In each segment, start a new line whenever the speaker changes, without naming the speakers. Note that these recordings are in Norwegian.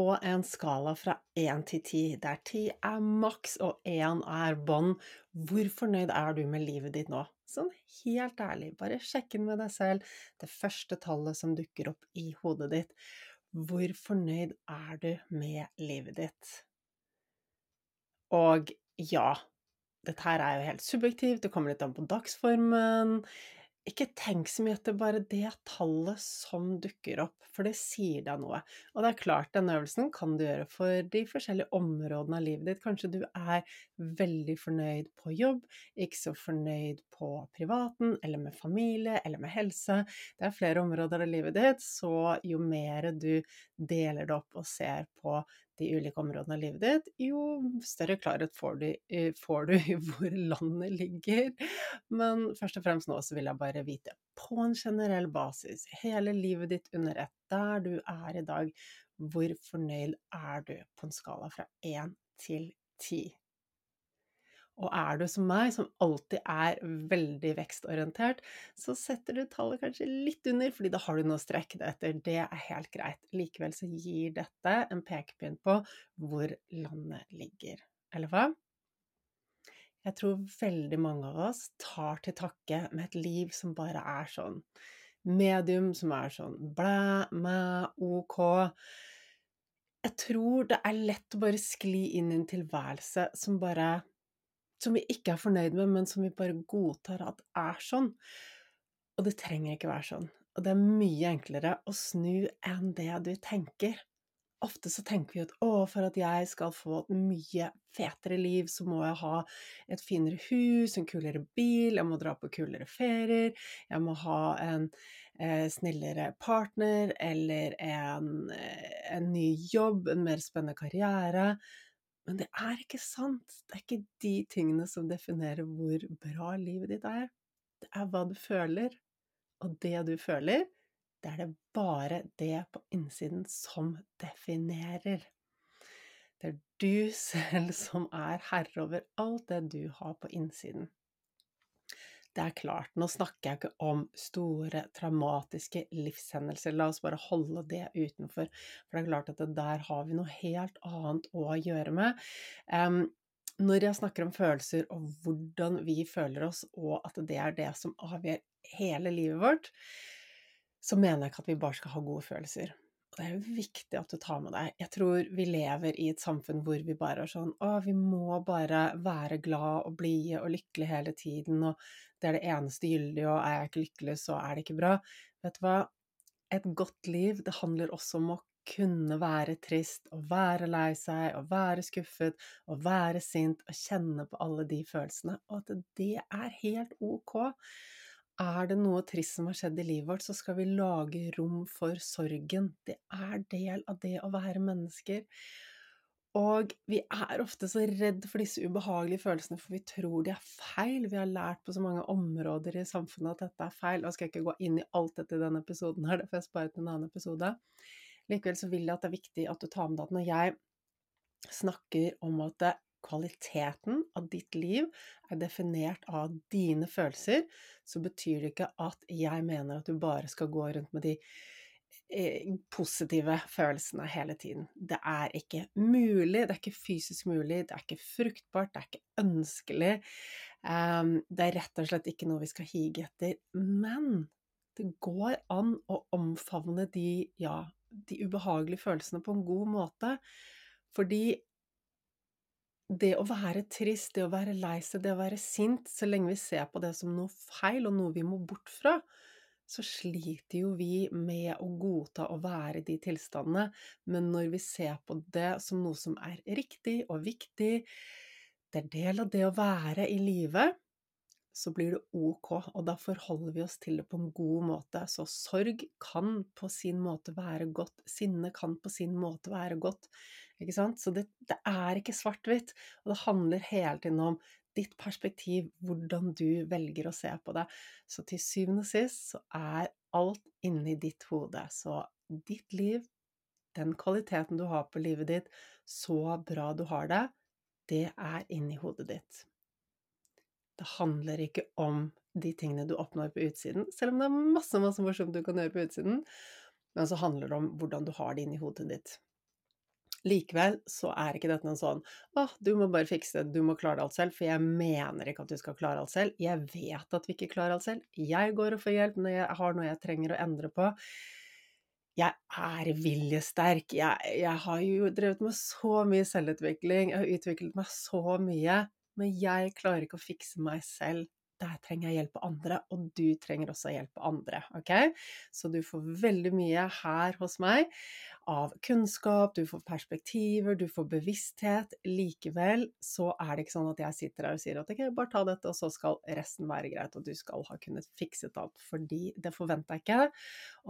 På en skala fra én til ti, der ti er maks og én er bånd, hvor fornøyd er du med livet ditt nå? Sånn helt ærlig, bare sjekk inn med deg selv, det første tallet som dukker opp i hodet ditt. Hvor fornøyd er du med livet ditt? Og ja, dette her er jo helt subjektivt, det kommer litt an på dagsformen. Ikke tenk så mye etter bare det tallet som dukker opp, for det sier deg noe. Og det er klart, denne øvelsen kan du gjøre for de forskjellige områdene av livet ditt. Kanskje du er veldig fornøyd på jobb, ikke så fornøyd på privaten, eller med familie, eller med helse. Det er flere områder av livet ditt, så jo mer du deler det opp og ser på de ulike områdene av livet ditt, jo større klarhet får du, får du i hvor landet ligger. Men først og fremst nå så vil jeg bare vite, på en generell basis, hele livet ditt under ett, der du er i dag, hvor fornøyd er du på en skala fra én til ti? Og er du som meg, som alltid er veldig vekstorientert, så setter du tallet kanskje litt under, fordi da har du noe å strekke deg etter. Det er helt greit. Likevel så gir dette en pekepinn på hvor landet ligger. Eller hva? Jeg tror veldig mange av oss tar til takke med et liv som bare er sånn medium, som er sånn blæ, mæ, ok. Jeg tror det er lett å bare skli inn i en tilværelse som bare Som vi ikke er fornøyd med, men som vi bare godtar at er sånn. Og det trenger ikke være sånn. Og det er mye enklere å snu enn det du tenker ofte så tenker vi at å, for at jeg skal få et mye fetere liv, så må jeg ha et finere hus, en kulere bil, jeg må dra på kulere ferier, jeg må ha en eh, snillere partner eller en, eh, en ny jobb, en mer spennende karriere. Men det er ikke sant. Det er ikke de tingene som definerer hvor bra livet ditt er. Det er hva du føler. Og det du føler, det er det bare det på innsiden som definerer. Det er du selv som er herre over alt det du har på innsiden. Det er klart, nå snakker jeg ikke om store, traumatiske livshendelser, la oss bare holde det utenfor, for det er klart at der har vi noe helt annet å gjøre med. Um, når jeg snakker om følelser og hvordan vi føler oss, og at det er det som avgjør hele livet vårt, så mener jeg ikke at vi bare skal ha gode følelser. Og det er jo viktig at du tar med deg. Jeg tror vi lever i et samfunn hvor vi bare er sånn Å, vi må bare være glad og blide og lykkelige hele tiden, og det er det eneste gyldige, og er jeg ikke lykkelig, så er det ikke bra. Vet du hva? Et godt liv, det handler også om å kunne være trist, og være lei seg, og være skuffet, og være sint, og kjenne på alle de følelsene, og at det er helt ok er det noe trist som har skjedd i livet vårt, så skal vi lage rom for sorgen. Det er del av det å være mennesker. Og vi er ofte så redd for disse ubehagelige følelsene, for vi tror de er feil. Vi har lært på så mange områder i samfunnet at dette er feil. Og skal ikke gå inn i alt dette i denne episoden her, derfor jeg sparer til en annen episode. Likevel så vil jeg at det er viktig at du tar med deg at når jeg snakker om at kvaliteten av ditt liv er definert av dine følelser, så betyr det ikke at jeg mener at du bare skal gå rundt med de positive følelsene hele tiden. Det er ikke mulig, det er ikke fysisk mulig, det er ikke fruktbart, det er ikke ønskelig. Um, det er rett og slett ikke noe vi skal hige etter. Men det går an å omfavne de, ja, de ubehagelige følelsene på en god måte. Fordi det å være trist, det å være lei seg, det å være sint, så lenge vi ser på det som noe feil og noe vi må bort fra, så sliter jo vi med å godta å være i de tilstandene. Men når vi ser på det som noe som er riktig og viktig, det er del av det å være i live, så blir det ok, og da forholder vi oss til det på en god måte. Så sorg kan på sin måte være godt, sinne kan på sin måte være godt, ikke sant? Så det, det er ikke svart-hvitt, og det handler hele tiden om ditt perspektiv, hvordan du velger å se på det. Så til syvende og sist så er alt inni ditt hode. Så ditt liv, den kvaliteten du har på livet ditt, så bra du har det, det er inni hodet ditt. Det handler ikke om de tingene du oppnår på utsiden, selv om det er masse, masse morsomt du kan gjøre på utsiden, men så handler det om hvordan du har det inni hodet ditt. Likevel så er ikke dette noe sånn åh, du må bare fikse det, du må klare alt selv, for jeg mener ikke at du skal klare alt selv. Jeg vet at vi ikke klarer alt selv. Jeg går og får hjelp når jeg har noe jeg trenger å endre på. Jeg er viljesterk. Jeg, jeg har jo drevet med så mye selvutvikling, jeg har utviklet meg så mye men jeg klarer ikke å fikse meg selv der trenger jeg hjelp av andre, og du trenger også hjelp av andre. ok? Så du får veldig mye her hos meg av kunnskap, du får perspektiver, du får bevissthet. Likevel så er det ikke sånn at jeg sitter her og sier at ok, bare ta dette, og så skal resten være greit, og du skal ha kunnet fikset alt. Fordi det forventer jeg ikke,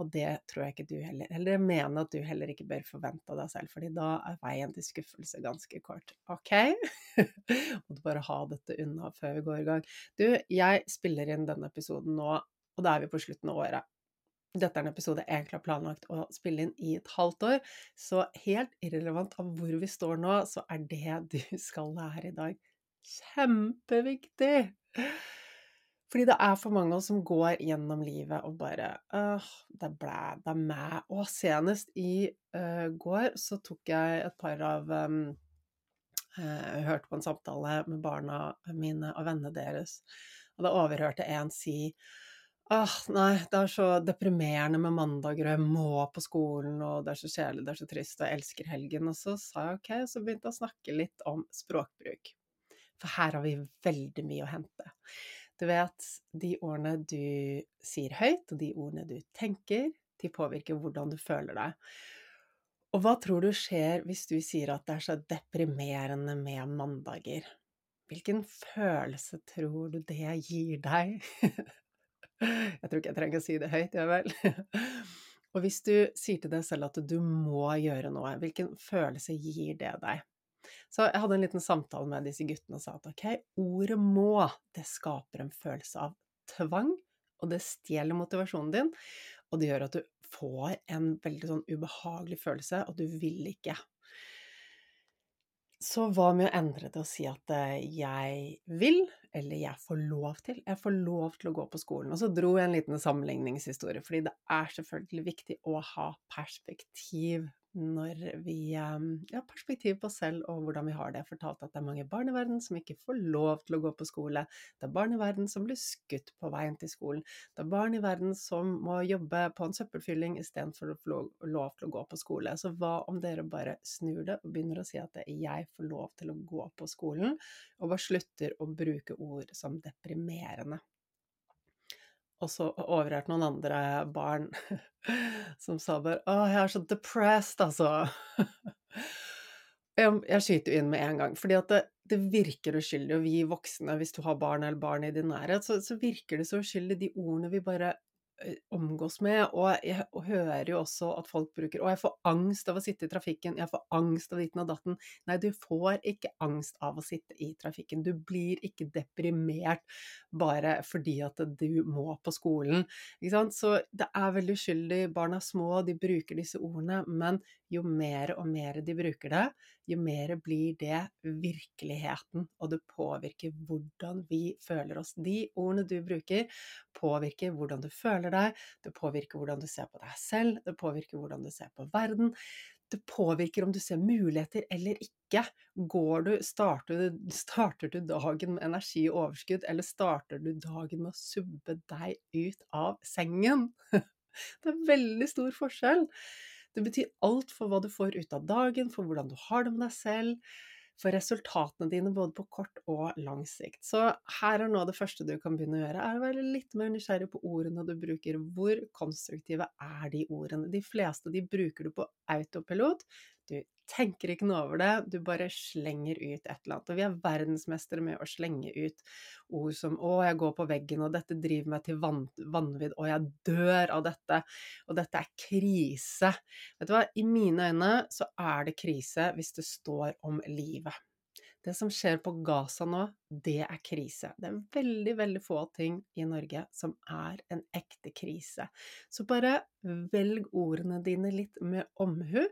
og det tror jeg ikke du heller Eller jeg mener at du heller ikke bør forvente av deg selv, fordi da er veien til skuffelse ganske kort. Ok? Må du bare ha dette unna før vi går i gang. Du, jeg spiller inn denne episoden nå, og da er vi på slutten av året. Dette er en episode jeg egentlig har planlagt å spille inn i et halvt år, så helt irrelevant av hvor vi står nå, så er det du skal lære i dag, kjempeviktig! Fordi det er for mange av oss som går gjennom livet og bare Åh, det er blæ, det er mæ. Og senest i uh, går så tok jeg et par av um, Jeg hørte på en samtale med barna mine og vennene deres, og da overhørte en si Åh, nei, det er så deprimerende med mandager, og jeg må på skolen, og det er så kjedelig, det er så trist, og jeg elsker helgen. Og så sa jeg ok, så begynte jeg å snakke litt om språkbruk. For her har vi veldig mye å hente. Du vet, de ordene du sier høyt, og de ordene du tenker, de påvirker hvordan du føler deg. Og hva tror du skjer hvis du sier at det er så deprimerende med mandager? Hvilken følelse tror du det gir deg? Jeg tror ikke jeg trenger å si det høyt, ja vel. Og hvis du sier til deg selv at du må gjøre noe, hvilken følelse gir det deg? Så jeg hadde en liten samtale med disse guttene og sa at ok, ordet må, det skaper en følelse av tvang, og det stjeler motivasjonen din, og det gjør at du får en veldig sånn ubehagelig følelse, og du vil ikke. Så hva med å endre det og si at eh, jeg vil, eller jeg får lov til? Jeg får lov til å gå på skolen. Og så dro jeg en liten sammenligningshistorie, fordi det er selvfølgelig viktig å ha perspektiv når vi ehm, ja, perspektiv på oss selv og hvordan vi har det. Jeg fortalte at det er mange barn i verden som ikke får lov til å gå på skole. Det er barn i verden som blir skutt på veien til skolen. Det er barn i verden som må jobbe på en søppelfylling istedenfor å få lov til å gå på skole. Så hva om dere bare snur det og begynner å si at jeg får lov til å gå på skolen, og bare slutter å bruke ord som deprimerende? Og så overhørte noen andre barn som sa bare 'Å, jeg er så depressed', altså. Jeg, jeg skyter jo inn med en gang, fordi at det, det virker uskyldig, og vi voksne, hvis du har barn eller barn i din nærhet, så, så virker det så uskyldig, de ordene vi bare omgås med. Og jeg hører jo også at folk bruker 'Å, jeg får angst av å sitte i trafikken', 'jeg får angst av ditten og datten'. Nei, du får ikke angst av å sitte i trafikken. Du blir ikke deprimert bare fordi at du må på skolen. Ikke sant? Så det er veldig uskyldig. Barn er små, de bruker disse ordene. Men jo mer og mer de bruker det, jo mer blir det virkeligheten, og det påvirker hvordan vi føler oss. De ordene du bruker, påvirker hvordan du føler deg, det påvirker hvordan du ser på deg selv, det påvirker hvordan du ser på verden. Det påvirker om du ser muligheter eller ikke. Går du, starter, du, starter du dagen med energi og overskudd, eller starter du dagen med å subbe deg ut av sengen? Det er veldig stor forskjell. Det betyr alt for hva du får ut av dagen, for hvordan du har det med deg selv for resultatene dine både på kort og lang sikt. Så her er noe av det første du kan begynne å gjøre, er å være litt mer nysgjerrig på ordene du bruker. Hvor konstruktive er de ordene? De fleste de bruker du på autopilot. Du tenker ikke noe over det, du bare slenger ut et eller annet. Og vi er verdensmestere med å slenge ut ord som 'Å, jeg går på veggen', og 'dette driver meg til van vanvidd', 'og jeg dør av dette', og 'dette er krise'. Vet du hva, i mine øyne så er det krise hvis det står om livet. Det som skjer på Gaza nå, det er krise. Det er veldig, veldig få ting i Norge som er en ekte krise. Så bare velg ordene dine litt med omhu,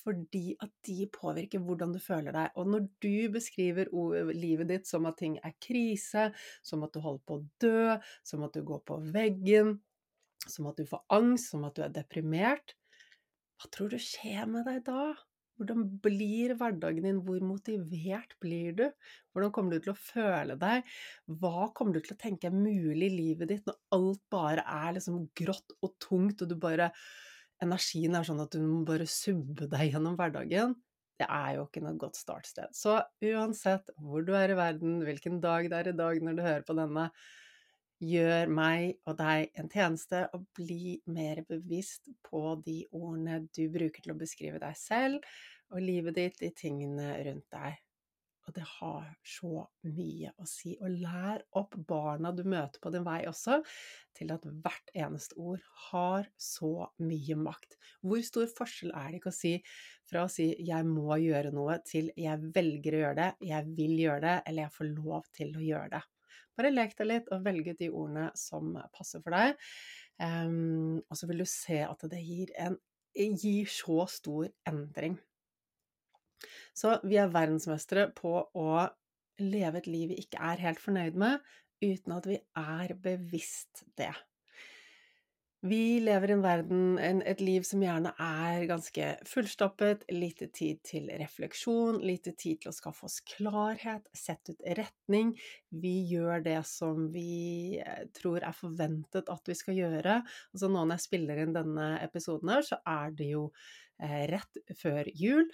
fordi at de påvirker hvordan du føler deg. Og når du beskriver livet ditt som at ting er krise, som at du holder på å dø, som at du går på veggen, som at du får angst, som at du er deprimert, hva tror du skjer med deg da? Hvordan blir hverdagen din? Hvor motivert blir du? Hvordan kommer du til å føle deg? Hva kommer du til å tenke er mulig i livet ditt når alt bare er liksom grått og tungt, og du bare Energien er sånn at du må bare subbe deg gjennom hverdagen. Det er jo ikke noe godt startsted. Så uansett hvor du er i verden, hvilken dag det er i dag når du hører på denne, gjør meg og deg en tjeneste og bli mer bevisst på de ordene du bruker til å beskrive deg selv og livet ditt, de tingene rundt deg. Og det har så mye å si. Og lær opp barna du møter på din vei også, til at hvert eneste ord har så mye makt. Hvor stor forskjell er det ikke å si fra å si 'jeg må gjøre noe' til 'jeg velger å gjøre det', 'jeg vil gjøre det', eller 'jeg får lov til å gjøre det'. Bare lek deg litt og velg ut de ordene som passer for deg. Um, og så vil du se at det gir, en, gir så stor endring. Så vi er verdensmestere på å leve et liv vi ikke er helt fornøyd med, uten at vi er bevisst det. Vi lever i en verden, en, et liv som gjerne er ganske fullstoppet, lite tid til refleksjon, lite tid til å skaffe oss klarhet, sette ut retning. Vi gjør det som vi eh, tror er forventet at vi skal gjøre. Altså nå når jeg spiller inn denne episoden her, så er det jo rett før jul.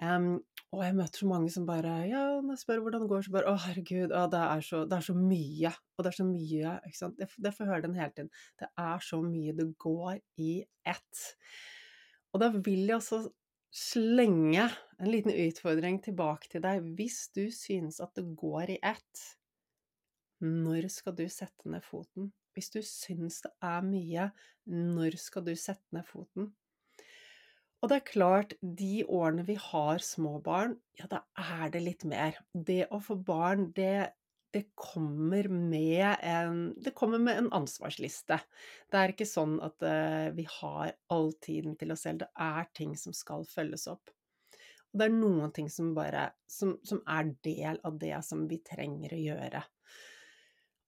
Um, og jeg møter så mange som bare Ja, når jeg spør hvordan det går, så bare Å, herregud, å, det, er så, det, er så, mye. Og det er så mye, ikke sant. Det, det får jeg høre den hele tiden. Det er så mye. Det går i ett. Og da vil jeg også slenge en liten utfordring tilbake til deg. Hvis du synes at det går i ett, når skal du sette ned foten? Hvis du syns det er mye, når skal du sette ned foten? Og det er klart, de årene vi har små barn, ja, da er det litt mer. Det å få barn, det, det kommer med en Det kommer med en ansvarsliste. Det er ikke sånn at uh, vi har all tiden til oss selv. Det er ting som skal følges opp. Og det er noen ting som bare som, som er del av det som vi trenger å gjøre.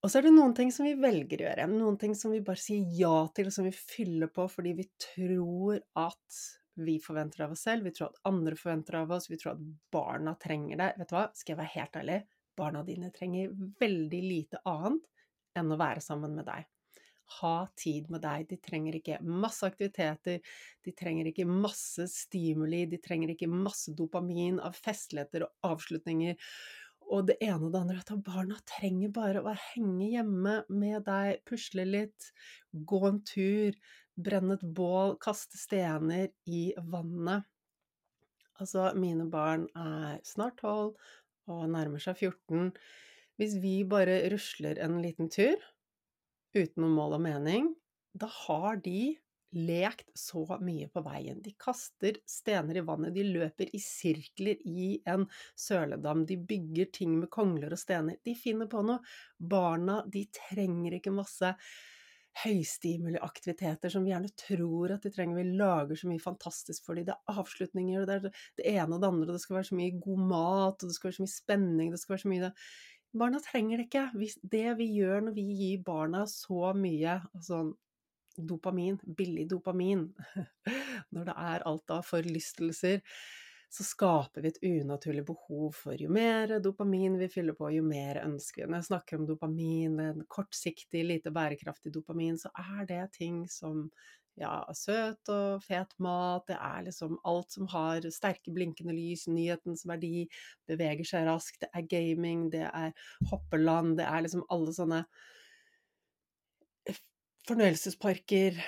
Og så er det noen ting som vi velger å gjøre, noen ting som vi bare sier ja til, og som vi fyller på fordi vi tror at vi forventer av oss selv, vi tror at andre forventer av oss, vi tror at barna trenger det. Vet du hva, skal jeg være helt ærlig, barna dine trenger veldig lite annet enn å være sammen med deg. Ha tid med deg. De trenger ikke masse aktiviteter, de trenger ikke masse stimuli, de trenger ikke masse dopamin av festligheter og avslutninger og det ene og det andre. At barna trenger bare å henge hjemme med deg, pusle litt, gå en tur, brenne et bål, kaste stener i vannet. Altså, mine barn er snart tolv og nærmer seg 14. Hvis vi bare rusler en liten tur uten noe mål og mening, da har de lekt så mye på veien. De kaster stener i vannet, de løper i sirkler i en søledam, de bygger ting med kongler og stener. De finner på noe. Barna, de trenger ikke masse høystimuliaktiviteter som vi gjerne tror at de trenger. Vi lager så mye fantastisk for dem. Det er avslutninger, og det er det ene og det andre, og det skal være så mye god mat, og det skal være så mye spenning, det skal være så mye Barna trenger det ikke. Det vi gjør når vi gir barna så mye altså dopamin, billig dopamin, når det er alt av forlystelser, så skaper vi et unaturlig behov for jo mer dopamin vi fyller på, jo mer ønsker vi. Når jeg snakker om dopamin, en kortsiktig, lite bærekraftig dopamin, så er det ting som ja, søt og fet mat, det er liksom alt som har sterke, blinkende lys, nyhetens verdi, beveger seg raskt, det er gaming, det er hoppeland, det er liksom alle sånne fornøyelsesparker,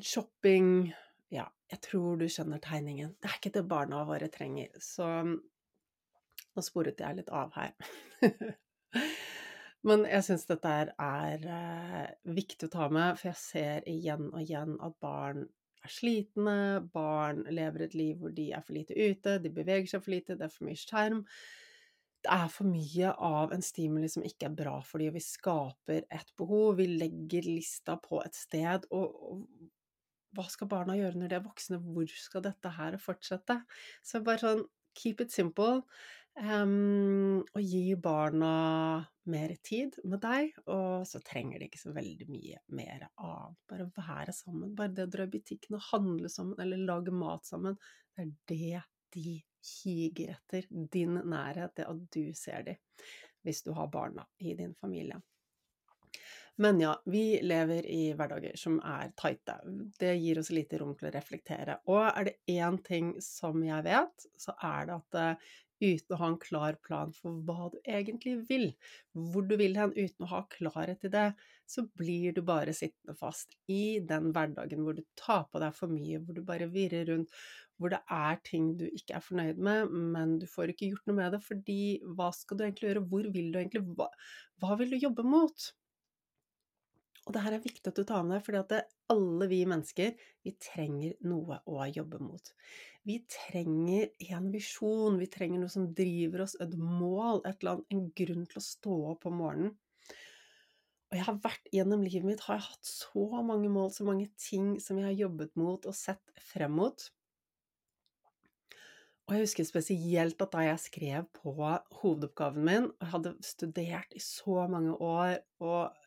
shopping Ja, jeg tror du skjønner tegningen. Det er ikke det barna våre trenger. Så nå sporet jeg litt av her. Men jeg syns dette er, er uh, viktig å ta med, for jeg ser igjen og igjen at barn er slitne, barn lever et liv hvor de er for lite ute, de beveger seg for lite, det er for mye skjerm det er for mye av en stimuli som ikke er bra for dem, og vi skaper et behov, vi legger lista på et sted, og, hva skal barna gjøre når de er voksne, hvor skal dette her fortsette? Så bare sånn keep it simple, um, og gi barna mer tid med deg, og så trenger de ikke så veldig mye mer av bare være sammen, bare det å dra i butikken og handle sammen, eller lage mat sammen, det er det de higer etter din nærhet, det at du ser dem, hvis du har barna i din familie. Men ja, vi lever i hverdager som er tighte. Det gir oss lite rom til å reflektere. Og er det én ting som jeg vet, så er det at uh, uten å ha en klar plan for hva du egentlig vil, hvor du vil hen, uten å ha klarhet i det, så blir du bare sittende fast i den hverdagen hvor du tar på deg for mye, hvor du bare virrer rundt, hvor det er ting du ikke er fornøyd med, men du får ikke gjort noe med det, fordi hva skal du egentlig gjøre, hvor vil du egentlig, hva, hva vil du jobbe mot? Og det her er viktig at du tar med fordi at alle vi mennesker, vi trenger noe å jobbe mot. Vi trenger en visjon, vi trenger noe som driver oss, et mål, et eller annet, en grunn til å stå opp om morgenen. Og jeg har vært gjennom livet mitt, har jeg hatt så mange mål, så mange ting som jeg har jobbet mot og sett frem mot. Og jeg husker spesielt at da jeg skrev på hovedoppgaven min, og jeg hadde studert i så mange år og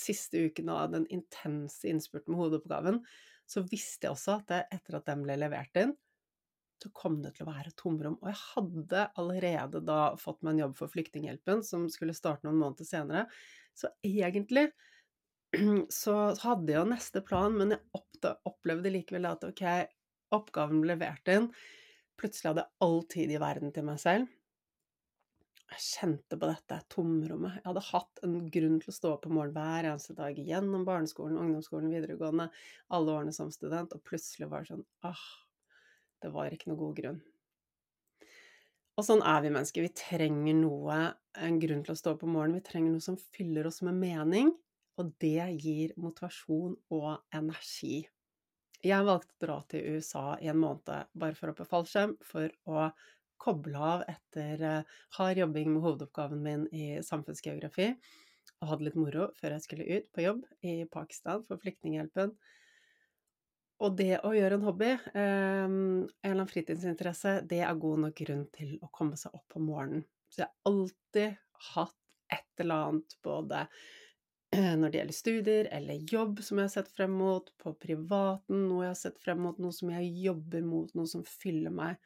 siste uken av den intense innspurten med hovedoppgaven, så visste jeg også at etter at den ble levert inn, så kom det til å være tomrom. Og jeg hadde allerede da fått meg en jobb for Flyktninghjelpen, som skulle starte noen måneder senere. Så egentlig så hadde jeg jo neste plan, men jeg opplevde likevel at ok, oppgaven ble levert inn. Plutselig hadde jeg all tid i verden til meg selv jeg kjente på dette tomrommet. Jeg hadde hatt en grunn til å stå opp om morgenen hver eneste dag gjennom barneskolen, ungdomsskolen, videregående, alle årene som student, og plutselig var det sånn ah, det var ikke noe god grunn. Og sånn er vi mennesker. Vi trenger noe, en grunn til å stå opp om morgenen. Vi trenger noe som fyller oss med mening, og det gir motivasjon og energi. Jeg valgte å dra til USA i en måned bare for å hoppe fallskjerm, for å koble av etter uh, hard jobbing med hovedoppgaven min i samfunnsgeografi, og hadde litt moro før jeg skulle ut på jobb i Pakistan for Flyktninghjelpen. Og det å gjøre en hobby, um, en eller annen fritidsinteresse, det er god nok grunn til å komme seg opp om morgenen. Så jeg har alltid hatt et eller annet både eh, når det gjelder studier eller jobb som jeg har sett frem mot, på privaten, noe jeg har sett frem mot, noe som jeg jobber mot, noe som fyller meg.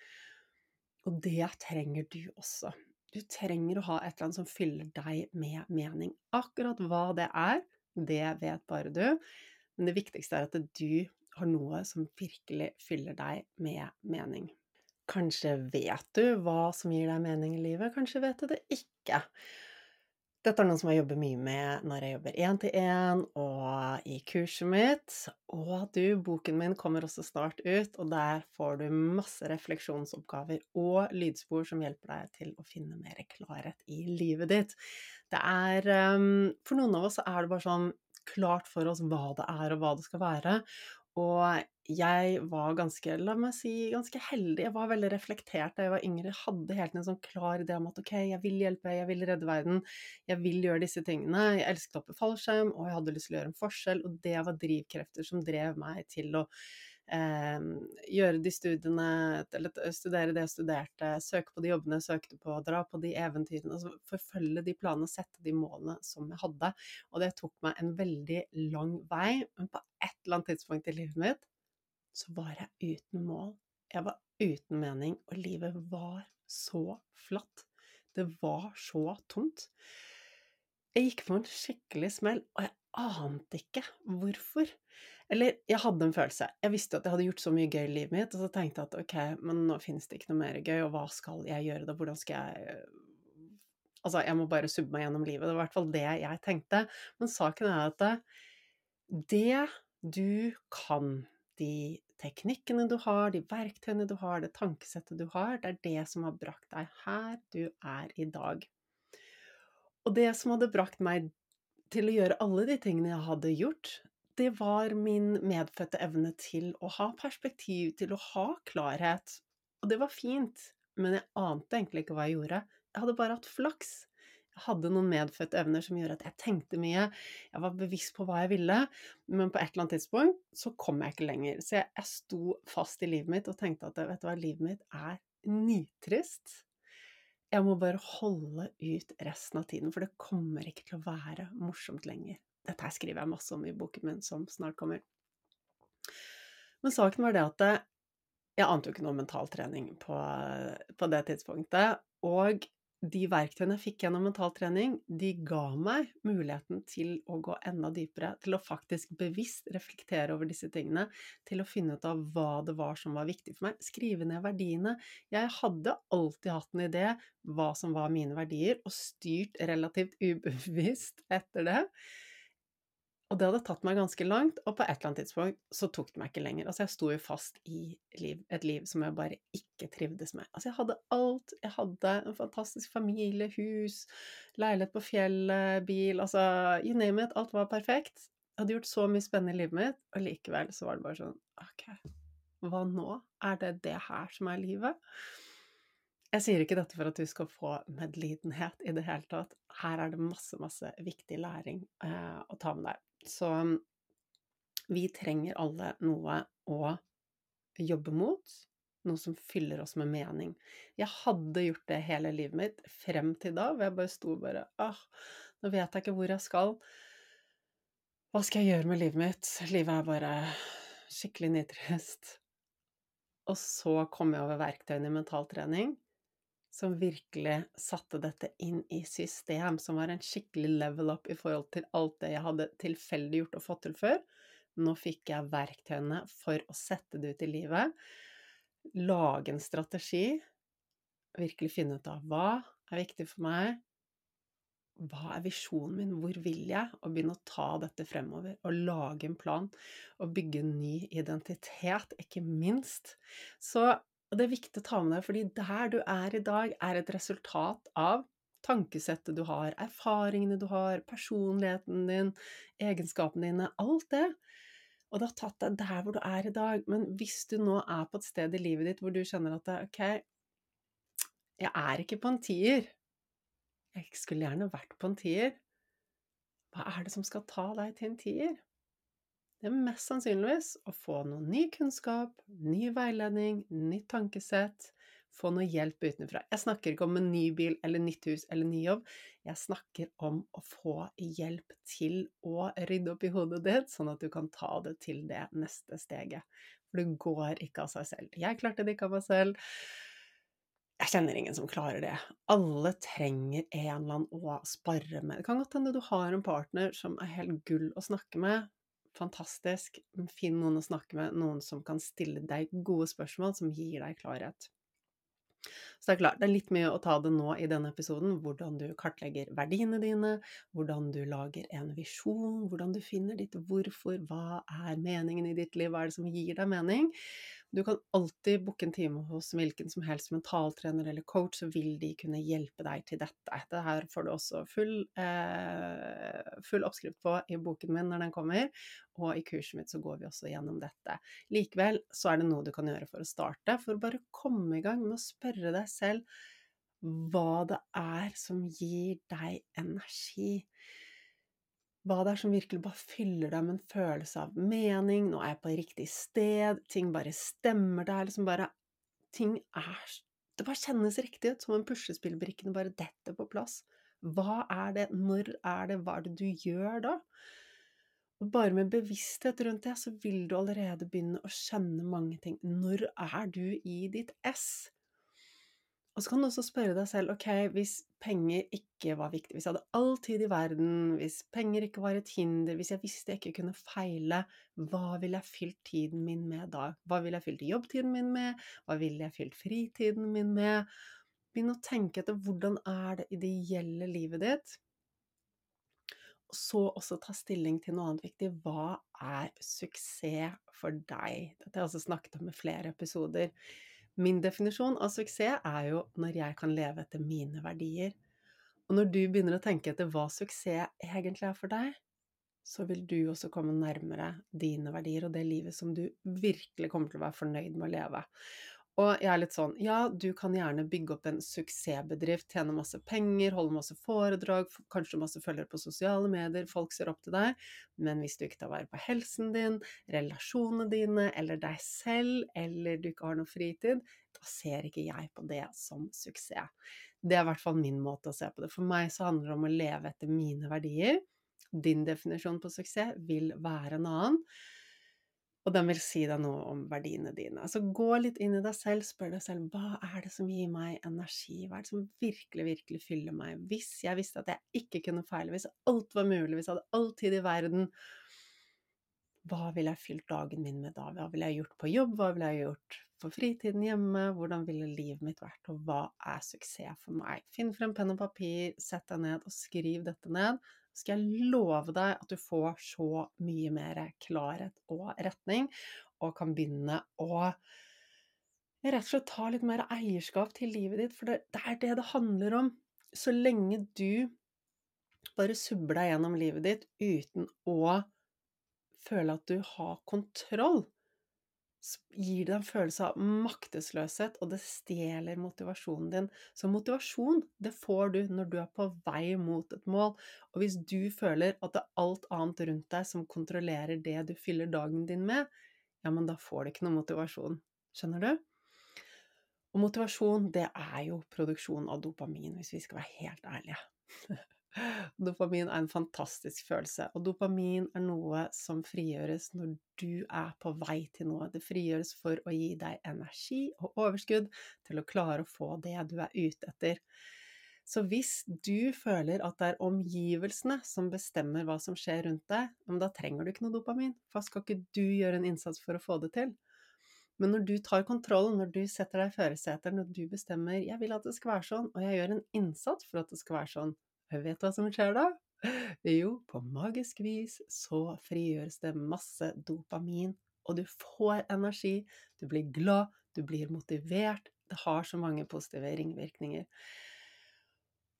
Og det trenger du også. Du trenger å ha et eller annet som fyller deg med mening. Akkurat hva det er, det vet bare du. Men det viktigste er at du har noe som virkelig fyller deg med mening. Kanskje vet du hva som gir deg mening i livet, kanskje vet du det ikke. Dette er noe som jeg jobber mye med når jeg jobber én-til-én og i kurset mitt. Og du, boken min kommer også snart ut, og der får du masse refleksjonsoppgaver og lydspor som hjelper deg til å finne mer klarhet i livet ditt. Det er um, For noen av oss er det bare sånn klart for oss hva det er og hva det skal være. Og jeg var ganske, la meg si, ganske heldig. Jeg var veldig reflektert da jeg var yngre. Jeg hadde helt en sånn klar idé om at ok, jeg vil hjelpe, jeg vil redde verden, jeg vil gjøre disse tingene. Jeg elsket å hoppe fallskjerm, og jeg hadde lyst til å gjøre en forskjell, og det var drivkrefter som drev meg til å eh, gjøre de studiene, eller studere det jeg studerte, søke på de jobbene jeg søkte på, dra på de eventyrene, altså forfølge de planene, sette de målene som jeg hadde. Og det tok meg en veldig lang vei, men på et eller annet tidspunkt i livet mitt så var jeg uten mål. Jeg var uten mening, og livet var så flatt. Det var så tomt. Jeg gikk på en skikkelig smell, og jeg ante ikke hvorfor. Eller jeg hadde en følelse. Jeg visste at jeg hadde gjort så mye gøy i livet mitt, og så tenkte jeg at ok, men nå finnes det ikke noe mer gøy, og hva skal jeg gjøre da? Hvordan skal jeg Altså, jeg må bare subbe meg gjennom livet. Det var i hvert fall det jeg tenkte. Men saken er at det du kan de teknikkene du har, de verktøyene du har, det tankesettet du har, det er det som har brakt deg her du er i dag. Og det som hadde brakt meg til å gjøre alle de tingene jeg hadde gjort, det var min medfødte evne til å ha perspektiv, til å ha klarhet. Og det var fint, men jeg ante egentlig ikke hva jeg gjorde. Jeg hadde bare hatt flaks. Hadde noen medfødte evner som gjorde at jeg tenkte mye, jeg var bevisst på hva jeg ville, men på et eller annet tidspunkt så kom jeg ikke lenger. Så jeg, jeg sto fast i livet mitt og tenkte at vet du hva, livet mitt er nitrist. Jeg må bare holde ut resten av tiden, for det kommer ikke til å være morsomt lenger. Dette her skriver jeg masse om i boken min som snart kommer. Men saken var det at jeg ante jo ikke noe mentaltrening på, på det tidspunktet, og de verktøyene jeg fikk gjennom mentaltrening, de ga meg muligheten til å gå enda dypere, til å faktisk bevisst reflektere over disse tingene, til å finne ut av hva det var som var viktig for meg, skrive ned verdiene. Jeg hadde alltid hatt en idé hva som var mine verdier, og styrt relativt ubevisst etter det. Og det hadde tatt meg ganske langt, og på et eller annet tidspunkt så tok det meg ikke lenger. Altså, jeg sto jo fast i liv, et liv som jeg bare ikke trivdes med. Altså, jeg hadde alt. Jeg hadde en fantastisk familie, hus, leilighet på fjellet, bil, altså you name it. Alt var perfekt. Jeg hadde gjort så mye spennende i livet mitt, og likevel så var det bare sånn Ok, hva nå? Er det det her som er livet? Jeg sier ikke dette for at du skal få medlidenhet i det hele tatt. Her er det masse, masse viktig læring eh, å ta med deg. Så vi trenger alle noe å jobbe mot, noe som fyller oss med mening. Jeg hadde gjort det hele livet mitt frem til da, hvor jeg bare sto bare ah, nå vet jeg ikke hvor jeg skal. Hva skal jeg gjøre med livet mitt? Livet er bare skikkelig nitrist. Og så kom jeg over verktøyene i mentaltrening som virkelig satte dette inn i system, som var en skikkelig level up i forhold til alt det jeg hadde tilfeldig gjort og fått til før. Nå fikk jeg verktøyene for å sette det ut i livet, lage en strategi, virkelig finne ut av hva er viktig for meg, hva er visjonen min, hvor vil jeg, og begynne å ta dette fremover, og lage en plan, og bygge en ny identitet, ikke minst. Så og det er viktig å ta med deg, fordi der du er i dag, er et resultat av tankesettet du har, erfaringene du har, personligheten din, egenskapene dine, alt det. Og det har tatt deg der hvor du er i dag. Men hvis du nå er på et sted i livet ditt hvor du kjenner at ok, jeg er ikke på en tier, jeg skulle gjerne vært på en tier, hva er det som skal ta deg til en tier? Det er mest sannsynligvis å få noe ny kunnskap, ny veiledning, nytt tankesett, få noe hjelp utenfra. Jeg snakker ikke om en ny bil eller nytt hus eller ny jobb, jeg snakker om å få hjelp til å rydde opp i hodet ditt, sånn at du kan ta det til det neste steget. For det går ikke av seg selv. Jeg klarte det ikke av meg selv. Jeg kjenner ingen som klarer det. Alle trenger en eller annen å spare med. Det kan godt hende du har en partner som er helt gull å snakke med, fantastisk. Finn noen å snakke med, noen som kan stille deg gode spørsmål, som gir deg klarhet. Så det er klart, det er litt mye å ta det nå i denne episoden, hvordan du kartlegger verdiene dine, hvordan du lager en visjon, hvordan du finner ditt hvorfor, hva er meningen i ditt liv, hva er det som gir deg mening? Du kan alltid booke en time hos hvilken som helst mentaltrener eller coach, så vil de kunne hjelpe deg til dette. Det her får du også full, eh, full oppskrift på i boken min når den kommer, og i kurset mitt så går vi også gjennom dette. Likevel så er det noe du kan gjøre for å starte, for å bare komme i gang med å spørre deg selv hva det er som gir deg energi hva det er som virkelig bare fyller deg med en følelse av mening, nå er jeg på riktig sted, ting bare stemmer, det er liksom bare Ting er Det bare kjennes riktig ut, som om puslespillbrikkene bare detter på plass. Hva er det, når er det, hva er det du gjør da? Og bare med bevissthet rundt det, så vil du allerede begynne å skjønne mange ting. Når er du i ditt ess? Og så kan du også spørre deg selv, ok, hvis penger ikke var viktig, hvis jeg hadde all tid i verden, hvis penger ikke var et hinder, hvis jeg visste jeg ikke kunne feile, hva ville jeg fylt tiden min med da? Hva ville jeg fylt jobbtiden min med? Hva ville jeg fylt fritiden min med? Begynn å tenke etter hvordan er det ideelle livet ditt? Og så også ta stilling til noe annet viktig. Hva er suksess for deg? Dette har jeg også snakket om i flere episoder. Min definisjon av suksess er jo når jeg kan leve etter mine verdier. Og når du begynner å tenke etter hva suksess egentlig er for deg, så vil du også komme nærmere dine verdier og det livet som du virkelig kommer til å være fornøyd med å leve. Og jeg er litt sånn, ja, du kan gjerne bygge opp en suksessbedrift, tjene masse penger, holde masse foredrag, kanskje masse følgere på sosiale medier, folk ser opp til deg, men hvis du ikke tar vare på helsen din, relasjonene dine, eller deg selv, eller du ikke har noe fritid, da ser ikke jeg på det som suksess. Det er i hvert fall min måte å se på det. For meg så handler det om å leve etter mine verdier. Din definisjon på suksess vil være en annen. Og den vil si deg noe om verdiene dine. Så gå litt inn i deg selv, spør deg selv hva er det som gir meg energi, hva er det som virkelig, virkelig fyller meg? Hvis jeg visste at jeg ikke kunne feile, hvis alt var mulig, hvis jeg hadde all tid i verden, hva ville jeg fylt dagen min med da? Hva ville jeg gjort på jobb, hva ville jeg gjort på fritiden hjemme, hvordan ville livet mitt vært, og hva er suksess for meg? Finn frem penn og papir, sett deg ned og skriv dette ned skal jeg love deg at du får så mye mer klarhet og retning, og kan begynne å rett og slett ta litt mer eierskap til livet ditt, for det, er det det handler om. Så lenge du bare subber deg gjennom livet ditt uten å føle at du har kontroll, gir det en følelse av maktesløshet, og det stjeler motivasjonen din. Så motivasjon, det får du når du er på vei mot et mål. Og hvis du føler at det er alt annet rundt deg som kontrollerer det du fyller dagen din med, ja, men da får du ikke noe motivasjon. Skjønner du? Og motivasjon, det er jo produksjon av dopamin, hvis vi skal være helt ærlige. Dopamin er en fantastisk følelse, og dopamin er noe som frigjøres når du er på vei til noe. Det frigjøres for å gi deg energi og overskudd til å klare å få det du er ute etter. Så hvis du føler at det er omgivelsene som bestemmer hva som skjer rundt deg, da trenger du ikke noe dopamin, for skal ikke du gjøre en innsats for å få det til? Men når du tar kontrollen, når du setter deg i førersetet, når du bestemmer 'jeg vil at det skal være sånn', og jeg gjør en innsats for at det skal være sånn, Vet du hva som skjer da? Jo, på magisk vis så frigjøres det masse dopamin, og du får energi, du blir glad, du blir motivert. Det har så mange positive ringvirkninger.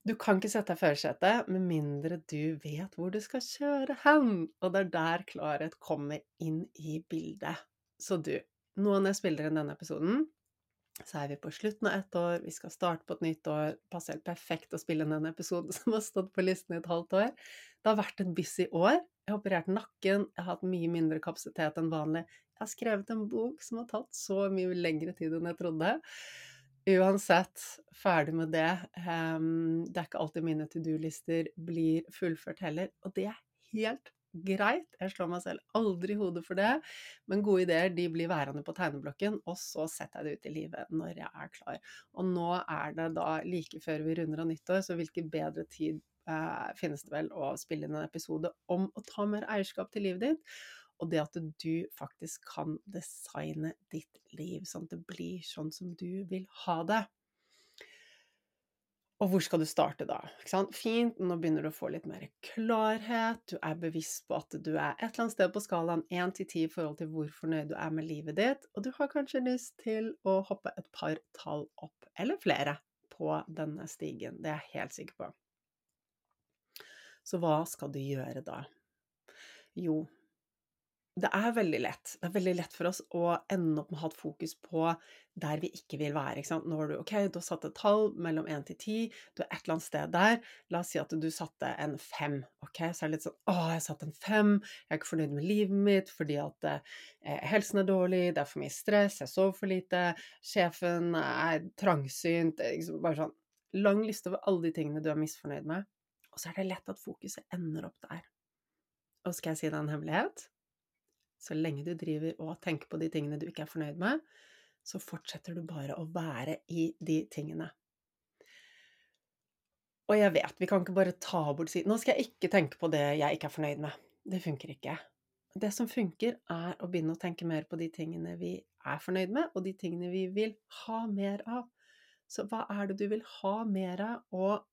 Du kan ikke sette deg i førersetet med mindre du vet hvor du skal kjøre hen, og det er der klarhet kommer inn i bildet. Så du, nå når jeg spiller denne episoden, så er vi på slutten av ett år, vi skal starte på et nytt år. Passer helt perfekt å spille inn en episode som har stått på listen i et halvt år. Det har vært et busy år. Jeg har operert nakken, jeg har hatt mye mindre kapasitet enn vanlig. Jeg har skrevet en bok som har tatt så mye lengre tid enn jeg trodde. Uansett, ferdig med det. Um, det er ikke alltid mine to do-lister blir fullført heller, og det er helt greit, jeg slår meg selv aldri i hodet for det, men gode ideer de blir værende på tegneblokken, og så setter jeg det ut i livet når jeg er klar. Og nå er det da like før vi runder av nyttår, så hvilken bedre tid eh, finnes det vel å spille inn en episode om å ta mer eierskap til livet ditt? Og det at du faktisk kan designe ditt liv sånn at det blir sånn som du vil ha det. Og hvor skal du starte da? Fint, nå begynner du å få litt mer klarhet, du er bevisst på at du er et eller annet sted på skalaen 1 til 10 i forhold til hvor fornøyd du er med livet ditt, og du har kanskje lyst til å hoppe et par tall opp, eller flere, på denne stigen. Det er jeg helt sikker på. Så hva skal du gjøre da? Jo, det er veldig lett. Det er veldig lett for oss å ende opp med å ha et fokus på der vi ikke vil være. Ikke? Nå har du ok, du har satt et tall mellom 1 til 10, du er et eller annet sted der. La oss si at du satte en 5. Ok, så er det litt sånn å, jeg satte satt en 5, jeg er ikke fornøyd med livet mitt fordi at eh, helsen er dårlig, det er for mye stress, jeg sover for lite, sjefen er trangsynt liksom Bare sånn lang liste over alle de tingene du er misfornøyd med. Og så er det lett at fokuset ender opp der. Og skal jeg si deg en hemmelighet? Så lenge du driver og tenker på de tingene du ikke er fornøyd med, så fortsetter du bare å være i de tingene. Og jeg vet, vi kan ikke bare ta bort si Nå skal jeg ikke tenke på det jeg ikke er fornøyd med. Det funker ikke. Det som funker, er å begynne å tenke mer på de tingene vi er fornøyd med, og de tingene vi vil ha mer av. Så hva er det du vil ha mer av, og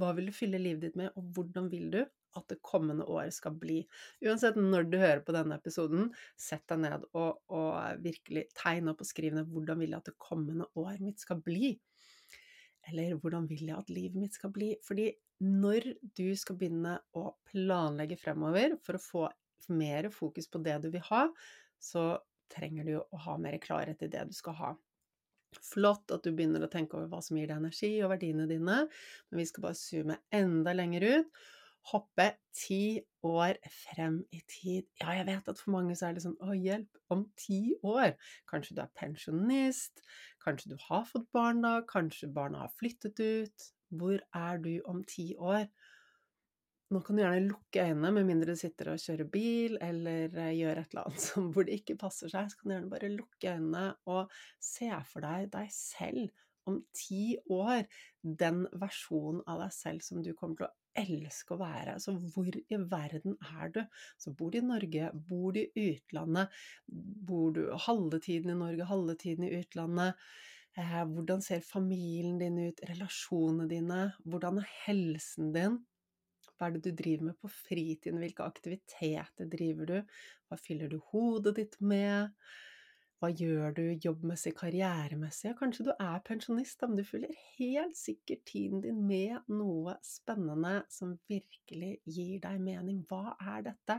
hva vil du fylle livet ditt med, og hvordan vil du at det kommende året skal bli. Uansett når du hører på denne episoden, sett deg ned og, og virkelig tegne opp og skriv ned hvordan vil jeg at det kommende året mitt skal bli. Eller hvordan vil jeg at livet mitt skal bli? Fordi når du skal begynne å planlegge fremover for å få mer fokus på det du vil ha, så trenger du å ha mer klarhet i det du skal ha. Flott at du begynner å tenke over hva som gir deg energi og verdiene dine, men vi skal bare zoome enda lenger ut hoppe ti år frem i tid. Ja, jeg vet at for mange så er det sånn Å, hjelp, om ti år! Kanskje du er pensjonist, kanskje du har fått barn da, kanskje barna har flyttet ut. Hvor er du om ti år? nå kan du gjerne lukke øynene, med mindre du sitter og kjører bil eller eh, gjør et eller annet som, hvor det ikke passer seg. Så kan du gjerne bare lukke øynene og se for deg deg selv om ti år. Den versjonen av deg selv som du kommer til å elske å være. Altså, hvor i verden er du? Så bor du i Norge, bor du i utlandet? Bor du halve tiden i Norge, halve tiden i utlandet? Eh, hvordan ser familien din ut? Relasjonene dine? Hvordan er helsen din? Hva er det du driver med på fritiden? Hvilke aktiviteter driver du? Hva fyller du hodet ditt med? Hva gjør du jobbmessig, karrieremessig? Kanskje du er pensjonist, men du fyller helt sikkert tiden din med noe spennende som virkelig gir deg mening. Hva er dette?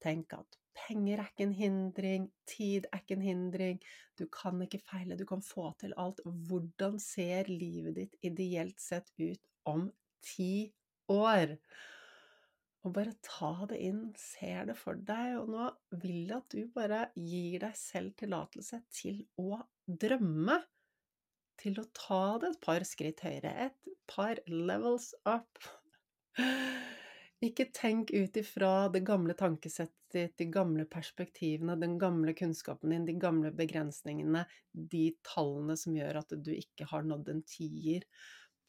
Tenk at penger er ikke en hindring, tid er ikke en hindring, du kan ikke feile, du kan få til alt. Hvordan ser livet ditt ideelt sett ut om ti år? Og bare ta det inn, ser det for deg, og nå vil jeg at du bare gir deg selv tillatelse til å drømme. Til å ta det et par skritt høyere, et par levels up. Ikke tenk ut ifra det gamle tankesettet ditt, de gamle perspektivene, den gamle kunnskapen din, de gamle begrensningene, de tallene som gjør at du ikke har nådd en tier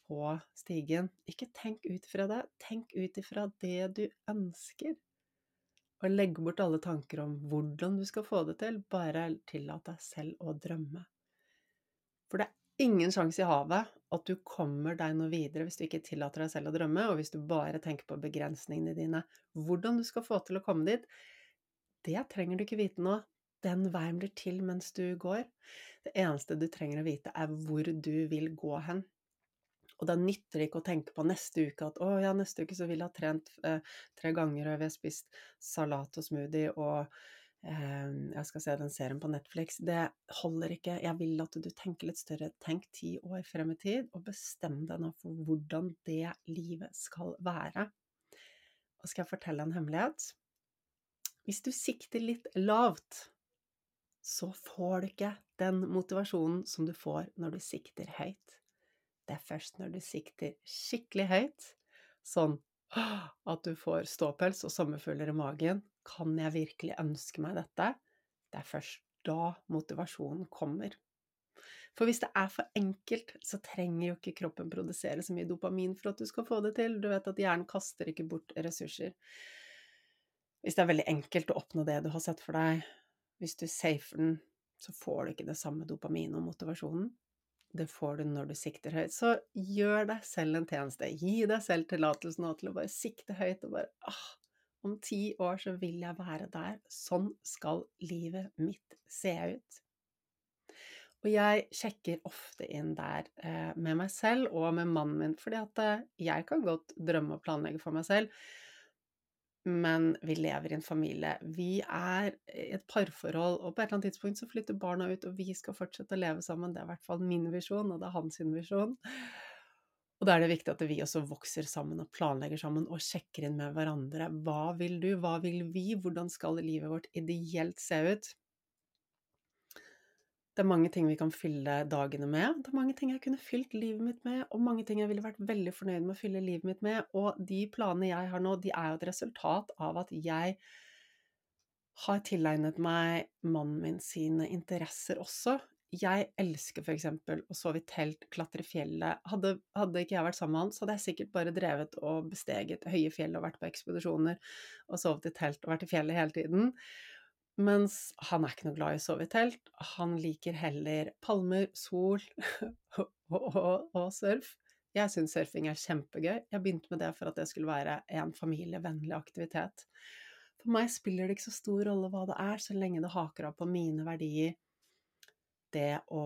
på stigen. Ikke tenk ut fra det, tenk ut ifra det du ønsker. Og legg bort alle tanker om hvordan du skal få det til, bare tillat deg selv å drømme. For det er ingen sjanse i havet at du kommer deg noe videre hvis du ikke tillater deg selv å drømme, og hvis du bare tenker på begrensningene dine. Hvordan du skal få til å komme dit, det trenger du ikke vite nå. Den veien blir til mens du går. Det eneste du trenger å vite, er hvor du vil gå hen. Og da nytter det ikke å tenke på neste uke at å ja, neste uke så vil jeg ha trent eh, tre ganger, og vi har spist salat og smoothie og eh, jeg skal se den serien på Netflix. Det holder ikke. Jeg vil at du tenker litt større. Tenk ti år frem i tid, og bestem deg nå for hvordan det livet skal være. Og skal jeg fortelle en hemmelighet? Hvis du sikter litt lavt, så får du ikke den motivasjonen som du får når du sikter høyt. Det er først når du sikter skikkelig høyt, sånn at du får ståpels og sommerfugler i magen, kan jeg virkelig ønske meg dette? Det er først da motivasjonen kommer. For hvis det er for enkelt, så trenger jo ikke kroppen produsere så mye dopamin for at du skal få det til. Du vet at hjernen kaster ikke bort ressurser. Hvis det er veldig enkelt å oppnå det du har sett for deg, hvis du safer den, så får du ikke det samme dopamin og motivasjonen. Det får du når du sikter høyt. Så gjør deg selv en tjeneste. Gi deg selv tillatelsen til å bare sikte høyt og bare ah, om ti år så vil jeg være der. Sånn skal livet mitt se ut. Og jeg sjekker ofte inn der eh, med meg selv og med mannen min, fordi at eh, jeg kan godt drømme og planlegge for meg selv, men vi lever i en familie. Vi er i et parforhold, og på et eller annet tidspunkt så flytter barna ut, og vi skal fortsette å leve sammen. Det er i hvert fall min visjon, og det er hans visjon. Og da er det viktig at vi også vokser sammen og planlegger sammen og sjekker inn med hverandre. Hva vil du, hva vil vi, hvordan skal livet vårt ideelt se ut? Det er mange ting vi kan fylle dagene med. Det er mange ting jeg kunne fylt livet mitt med, og mange ting jeg ville vært veldig fornøyd med å fylle livet mitt med. Og de planene jeg har nå, de er jo et resultat av at jeg har tilegnet meg mannen min sine interesser også. Jeg elsker f.eks. å sove i telt, klatre i fjellet. Hadde, hadde, ikke jeg vært sammen med han, så hadde jeg sikkert bare drevet og besteget høye fjell og vært på ekspedisjoner og sovet i telt og vært i fjellet hele tiden. Mens han er ikke noe glad i å sove i telt. Han liker heller palmer, sol og, og, og surf. Jeg syns surfing er kjempegøy. Jeg begynte med det for at det skulle være en familievennlig aktivitet. For meg spiller det ikke så stor rolle hva det er, så lenge det haker av på mine verdier. Det å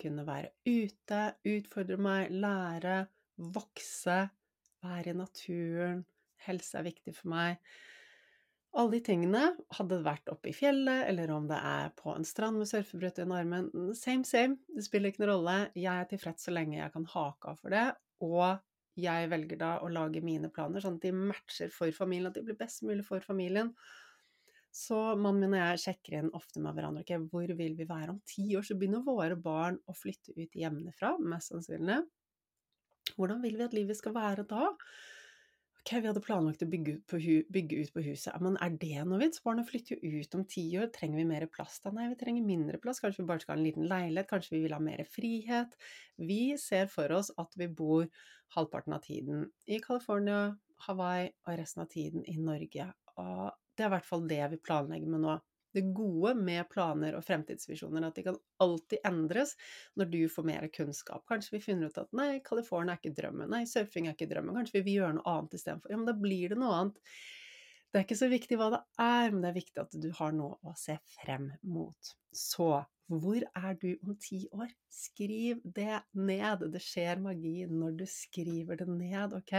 kunne være ute, utfordre meg, lære, vokse, være i naturen. Helse er viktig for meg. Alle de tingene, hadde det vært oppe i fjellet, eller om det er på en strand med surfebrett under armen, same same, det spiller ikke noen rolle. Jeg er tilfreds så lenge jeg kan hake av for det, og jeg velger da å lage mine planer sånn at de matcher for familien, at de blir best mulig for familien. Så mannen min og jeg sjekker inn ofte med hverandre. ok, Hvor vil vi være om ti år? Så begynner våre barn å flytte ut hjemmefra, mest sannsynlig. Hvordan vil vi at livet skal være da? Ok, vi hadde planlagt å bygge ut på, hu bygge ut på huset. Men er det noe vits? Barnet flytter jo ut om ti år. Trenger vi mer plass da? Nei, vi trenger mindre plass. Kanskje vi bare skal ha en liten leilighet? Kanskje vi vil ha mer frihet? Vi ser for oss at vi bor halvparten av tiden i California, Hawaii og resten av tiden i Norge. Og det er i hvert fall det vi planlegger med nå det gode med planer og fremtidsvisjoner, at de kan alltid endres når du får mer kunnskap. Kanskje vi finner ut at nei, California er ikke drømmen, nei, surfing er ikke drømmen, kanskje vi vil gjøre noe annet istedenfor. Ja, men da blir det noe annet. Det er ikke så viktig hva det er, men det er viktig at du har noe å se frem mot. Så hvor er du om ti år? Skriv det ned. Det skjer magi når du skriver det ned, ok?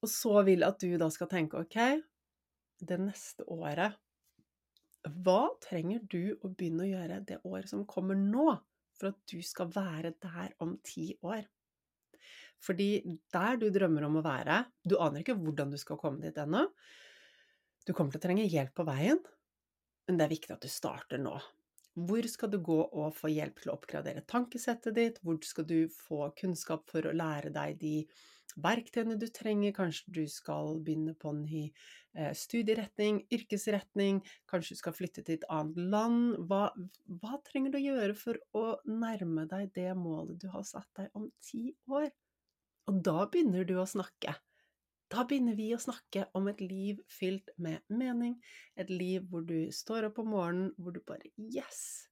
Og så vil jeg at du da skal tenke ok, det neste året Hva trenger du å begynne å gjøre det året som kommer nå, for at du skal være der om ti år? Fordi der du drømmer om å være Du aner ikke hvordan du skal komme dit ennå. Du kommer til å trenge hjelp på veien, men det er viktig at du starter nå. Hvor skal du gå og få hjelp til å oppgradere tankesettet ditt? Hvor skal du få kunnskap for å lære deg de verktøyene du trenger? Kanskje du skal begynne på en ny eh, studieretning, yrkesretning? Kanskje du skal flytte til et annet land? Hva, hva trenger du å gjøre for å nærme deg det målet du har satt deg om ti år? Og da begynner du å snakke. Da begynner vi å snakke om et liv fylt med mening, et liv hvor du står opp om morgenen, hvor du bare Yes!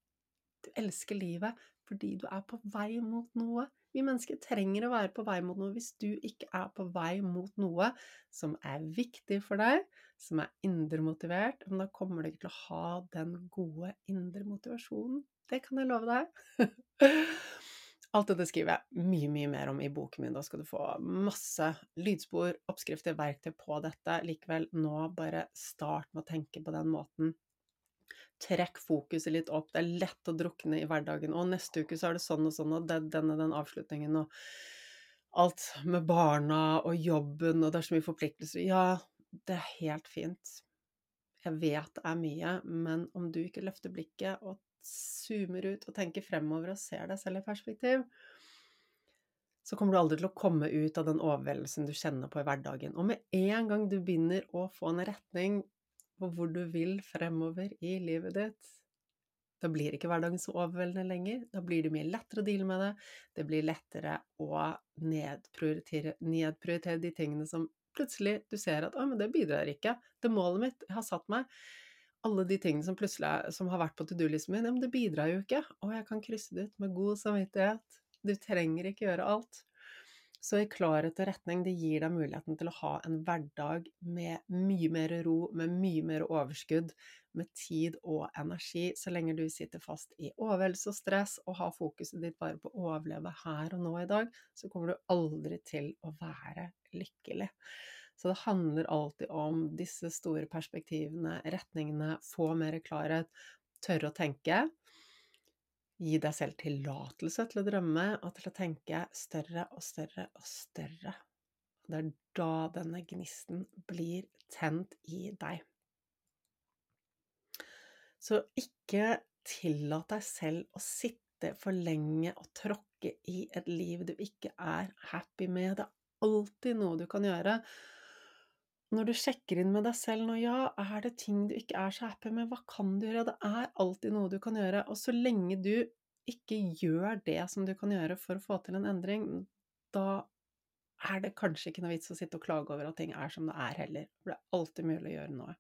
Du elsker livet fordi du er på vei mot noe. Vi mennesker trenger å være på vei mot noe. Hvis du ikke er på vei mot noe som er viktig for deg, som er indre motivert, da kommer du ikke til å ha den gode indre motivasjonen. Det kan jeg love deg. Alt dette skriver jeg mye, mye mer om i boken min. Da skal du få masse lydspor, oppskrifter, verktøy på dette. Likevel, nå bare start med å tenke på den måten. Trekk fokuset litt opp. Det er lett å drukne i hverdagen. Og neste uke så er det sånn og sånn, og det, denne den avslutningen, og alt med barna og jobben, og det er så mye forpliktelser. Ja, det er helt fint. Jeg vet det er mye, men om du ikke løfter blikket og zoomer ut og tenker fremover og ser deg selv i perspektiv, så kommer du aldri til å komme ut av den overveldelsen du kjenner på i hverdagen. Og med en gang du begynner å få en retning på hvor du vil fremover i livet ditt, da blir ikke hverdagen så overveldende lenger. Da blir det mye lettere å deale med det. Det blir lettere å nedprioritere, nedprioritere de tingene som plutselig du ser at 'Å, men det bidrar ikke. Det målet mitt jeg har satt meg' alle de tingene som plutselig som har vært på to do-listen min, ja, men det bidrar jo ikke. Og jeg kan krysse det ut med god samvittighet. Du trenger ikke gjøre alt. Så i klarhet og retning, det gir deg muligheten til å ha en hverdag med mye mer ro, med mye mer overskudd, med tid og energi. Så lenge du sitter fast i overveldelse og stress og har fokuset ditt bare på å overleve her og nå i dag, så kommer du aldri til å være lykkelig. Så det handler alltid om disse store perspektivene, retningene, få mer klarhet, tørre å tenke. Gi deg selv tillatelse til å drømme og til å tenke større og større og større. Det er da denne gnisten blir tent i deg. Så ikke tillat deg selv å sitte for lenge og tråkke i et liv du ikke er happy med. Det er alltid noe du kan gjøre når du sjekker inn med deg selv nå, ja, er det ting du ikke er så happy med, hva kan du gjøre? Det er alltid noe du kan gjøre, og så lenge du ikke gjør det som du kan gjøre for å få til en endring, da er det kanskje ikke noe vits å sitte og klage over at ting er som det er heller, for det er alltid mulig å gjøre noe.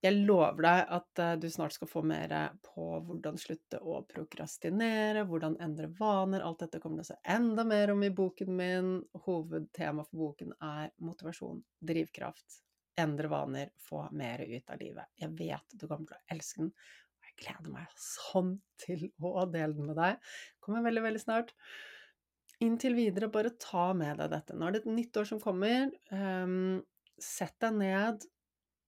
Jeg lover deg at eh, du snart skal få mer på hvordan slutte å prokrastinere, hvordan endre vaner. Alt dette kommer det å enda mer om i boken min. Hovedtema for boken er motivasjon, drivkraft, endre vaner, få mer ut av livet. Jeg vet du kommer til å elske den, og jeg gleder meg sånn til å dele den med deg. Kommer veldig, veldig snart. Inntil videre, bare ta med deg dette. Nå er det et nytt år som kommer. Um, sett deg ned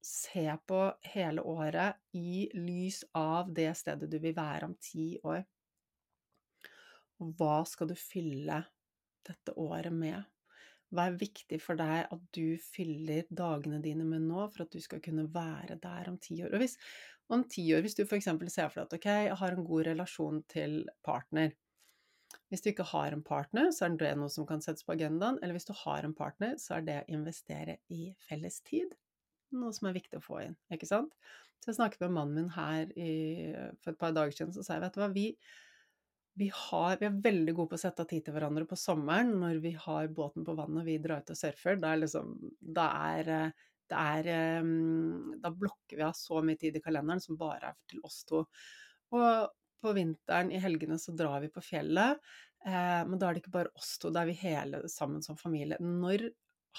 se på hele året i lys av det stedet du vil være om ti år. Og hva skal du fylle dette året med? Hva er viktig for deg at du fyller dagene dine med nå, for at du skal kunne være der om ti år? Og hvis, om ti år, hvis du f.eks. ser for deg at ok, jeg har en god relasjon til partner, Hvis du ikke har en partner, så er det noe som kan settes på agendaen. Eller hvis du har en partner, så er det å investere i felles tid noe som er viktig å få inn, ikke sant? Så jeg snakket med mannen min her i, for et par dager siden, så sa jeg vet du hva, vi, vi, har, vi, er veldig gode på å sette av tid til hverandre på sommeren når vi har båten på vannet og vi drar ut og surfer. Da er liksom Da er, er Da blokker vi av så mye tid i kalenderen som bare er til oss to. Og på vinteren, i helgene, så drar vi på fjellet. Eh, men da er det ikke bare oss to, da er vi hele sammen som familie. Når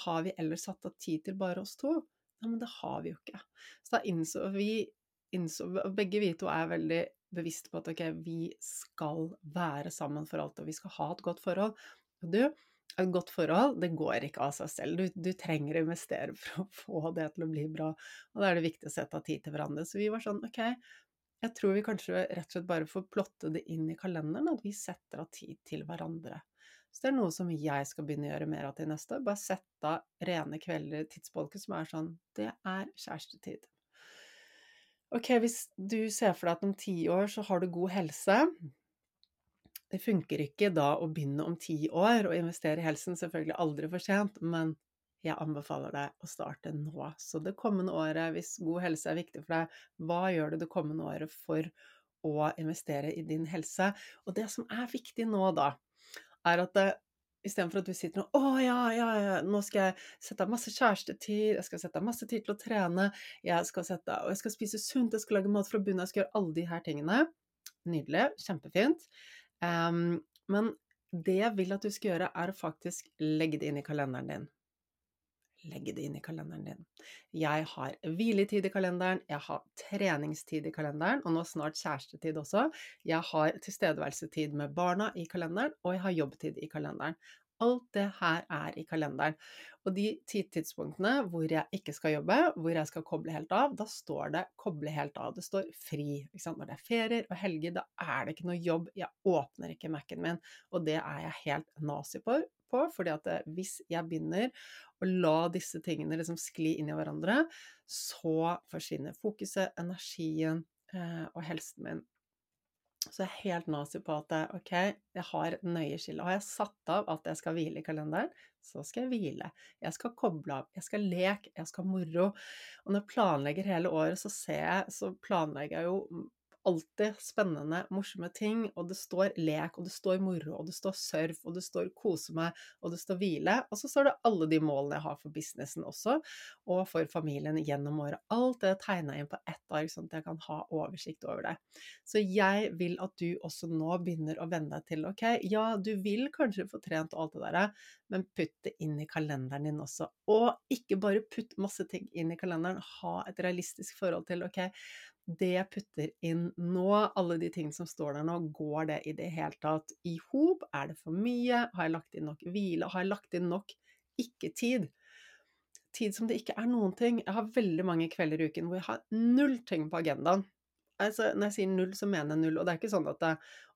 har vi ellers satt av tid til bare oss to? Ja, men det har vi jo ikke. Så da innså vi innså, Begge vi to er veldig bevisste på at ok, vi skal være sammen for alt, og vi skal ha et godt forhold. Og du, et godt forhold, det går ikke av seg selv. Du, du, trenger å investere for å få det til å bli bra, og da er det viktig å sette av tid til hverandre. Så vi var sånn, ok, jeg tror vi kanskje rett og slett bare får plotte det inn i kalenderen, at vi setter av tid til hverandre. Så det er noe som jeg skal begynne å gjøre mer av til neste. Bare sette av rene kvelder i tidsbolken som er sånn Det er kjærestetid. Ok, hvis du ser for deg at om ti år så har du god helse Det funker ikke da å begynne om ti år og investere i helsen, selvfølgelig aldri for sent, men jeg anbefaler deg å starte nå. Så det kommende året, hvis god helse er viktig for deg, hva gjør du det kommende året for å investere i din helse? Og det som er viktig nå, da, er at det, Istedenfor at du sitter og 'Å ja, ja, ja, nå skal jeg sette av masse kjærestetid, jeg skal sette av masse tid til å trene, jeg skal sette av, og jeg skal spise sunt, jeg skal lage mat fra bunnen, jeg skal gjøre alle de her tingene'. Nydelig, kjempefint. Um, men det jeg vil at du skal gjøre, er å faktisk legge det inn i kalenderen din legge det inn i kalenderen din. Jeg har hviletid i kalenderen, jeg har treningstid i kalenderen, og nå snart kjærestetid også. Jeg har tilstedeværelsetid med barna i kalenderen, og jeg har jobbtid i kalenderen. Alt det her er i kalenderen. Og de ti tidspunktene hvor jeg ikke skal jobbe, hvor jeg skal koble helt av, da står det 'koble helt av'. Det står 'fri'. Når det er ferier og helger, da er det ikke noe jobb. Jeg åpner ikke Mac-en min, og det er jeg helt nazi på på, fordi at eh, hvis jeg begynner å la disse tingene liksom skli inn i hverandre, så forsvinner fokuset, energien eh, og helsen min. Så jeg er helt nazi på at eh, ok, jeg har nøye skille. Har jeg satt av at jeg skal hvile i kalenderen, så skal jeg hvile. Jeg skal koble av, jeg skal leke, jeg skal moro. Og når jeg planlegger hele året, så jeg, så planlegger jeg jo alltid spennende, morsomme ting, og det står lek, og det står moro, og det står surf, og det står kose meg, og det står hvile, og så står det alle de målene jeg har for businessen også, og for familien gjennom året. Alt det tegna inn på ett ark, sånn at jeg kan ha oversikt over det. Så jeg vil at du også nå begynner å venne deg til, ok, ja, du vil kanskje få trent og alt det der, men putt det inn i kalenderen din også. Og ikke bare putt masse ting inn i kalenderen, ha et realistisk forhold til, ok, det jeg putter inn nå, alle de tingene som står der nå, går det i det hele tatt i hop? Er det for mye? Har jeg lagt inn nok hvile? Har jeg lagt inn nok ikke-tid? Tid som det ikke er noen ting. Jeg har veldig mange kvelder i uken hvor jeg har null ting på agendaen. Altså, når jeg sier null, så mener jeg null. Og det er ikke sånn at det,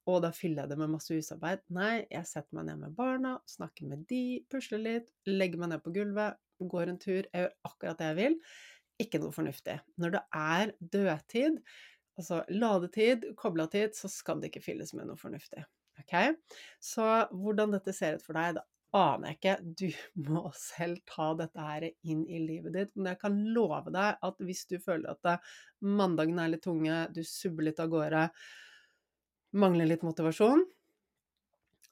å, da fyller jeg det med masse husarbeid. Nei, jeg setter meg ned med barna, snakker med de, pusler litt, legger meg ned på gulvet, går en tur, jeg gjør akkurat det jeg vil ikke noe fornuftig. Når det er dødtid, altså ladetid, kobla tid, så skal det ikke fylles med noe fornuftig. Okay? Så hvordan dette ser ut for deg, det aner jeg ikke. Du må selv ta dette her inn i livet ditt. Men jeg kan love deg at hvis du føler at mandagen er litt tunge, du subber litt av gårde, mangler litt motivasjon,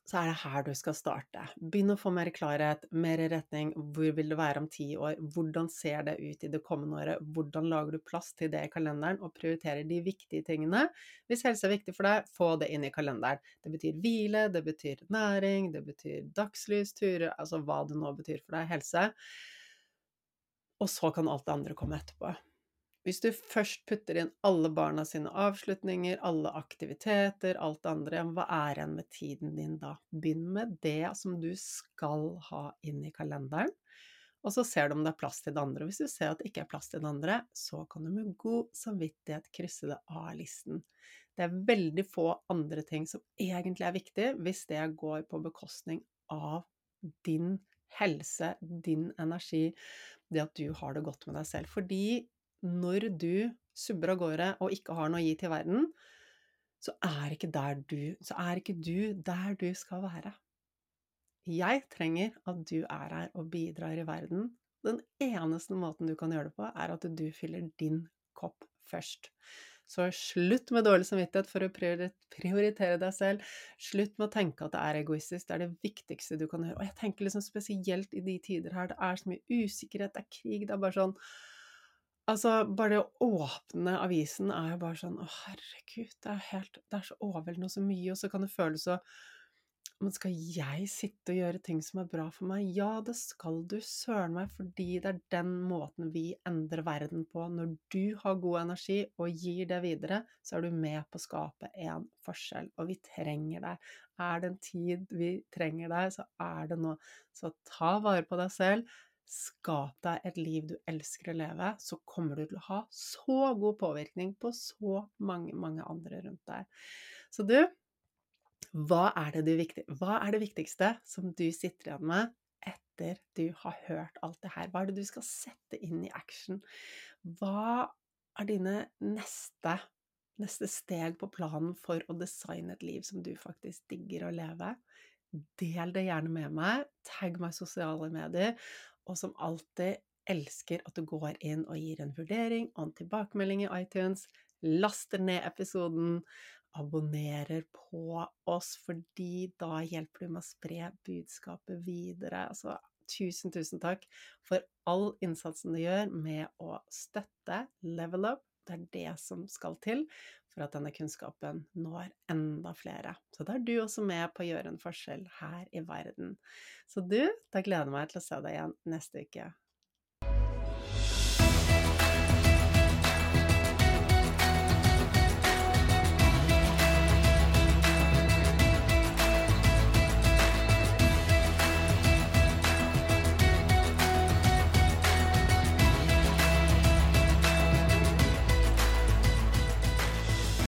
så er det her du skal starte. Begynn å få mer klarhet, mer retning. Hvor vil du være om ti år? Hvordan ser det ut i det kommende året? Hvordan lager du plass til det i kalenderen, og prioriterer de viktige tingene? Hvis helse er viktig for deg, få det inn i kalenderen. Det betyr hvile, det betyr næring, det betyr dagslys, turer, altså hva det nå betyr for deg, helse. Og så kan alt det andre komme etterpå. Hvis du først putter inn alle barna sine avslutninger, alle aktiviteter, alt det andre, hva er igjen med tiden din da? Begynn med det som du skal ha inn i kalenderen, og så ser du om det er plass til det andre. Hvis du ser at det ikke er plass til det andre, så kan du med god samvittighet krysse det av listen. Det er veldig få andre ting som egentlig er viktig, hvis det går på bekostning av din helse, din energi, det at du har det godt med deg selv. Fordi når du subber av gårde og ikke har noe å gi til verden, så er ikke, du, så er ikke du der du skal være. Jeg trenger at du er her og bidrar i verden. Den eneste måten du kan gjøre det på, er at du fyller din kopp først. Så slutt med dårlig samvittighet for å prioritere deg selv. Slutt med å tenke at det er egoistisk. Det er det viktigste du kan gjøre. Og jeg tenker liksom spesielt i de tider her, det er så mye usikkerhet, det er krig, det er bare sånn Altså, bare det å åpne avisen er jo bare sånn Å, herregud, det er helt Det er så overveldende og så mye, og så kan det føles så men skal jeg sitte og gjøre ting som er bra for meg? Ja, det skal du søren meg, fordi det er den måten vi endrer verden på. Når du har god energi og gir det videre, så er du med på å skape en forskjell. Og vi trenger deg. Er det en tid vi trenger deg, så er det nå. Så ta vare på deg selv. Skap deg et liv du elsker å leve, så kommer du til å ha så god påvirkning på så mange, mange andre rundt deg. Så du, hva er, det viktig, hva er det viktigste som du sitter igjen med etter du har hørt alt det her? Hva er det du skal sette inn i action? Hva er dine neste, neste steg på planen for å designe et liv som du faktisk digger å leve? Del det gjerne med meg. Tagg meg i sosiale medier. Og som alltid elsker at du går inn og gir en vurdering og en tilbakemelding i iTunes. Laster ned episoden abonnerer på oss, fordi da hjelper du med å spre budskapet videre. Altså, tusen, tusen takk for all innsatsen du gjør med å støtte Level Up. Det er det som skal til for at denne kunnskapen når enda flere. Så da er du også med på å gjøre en forskjell her i verden. Så du, da gleder jeg meg til å se deg igjen neste uke.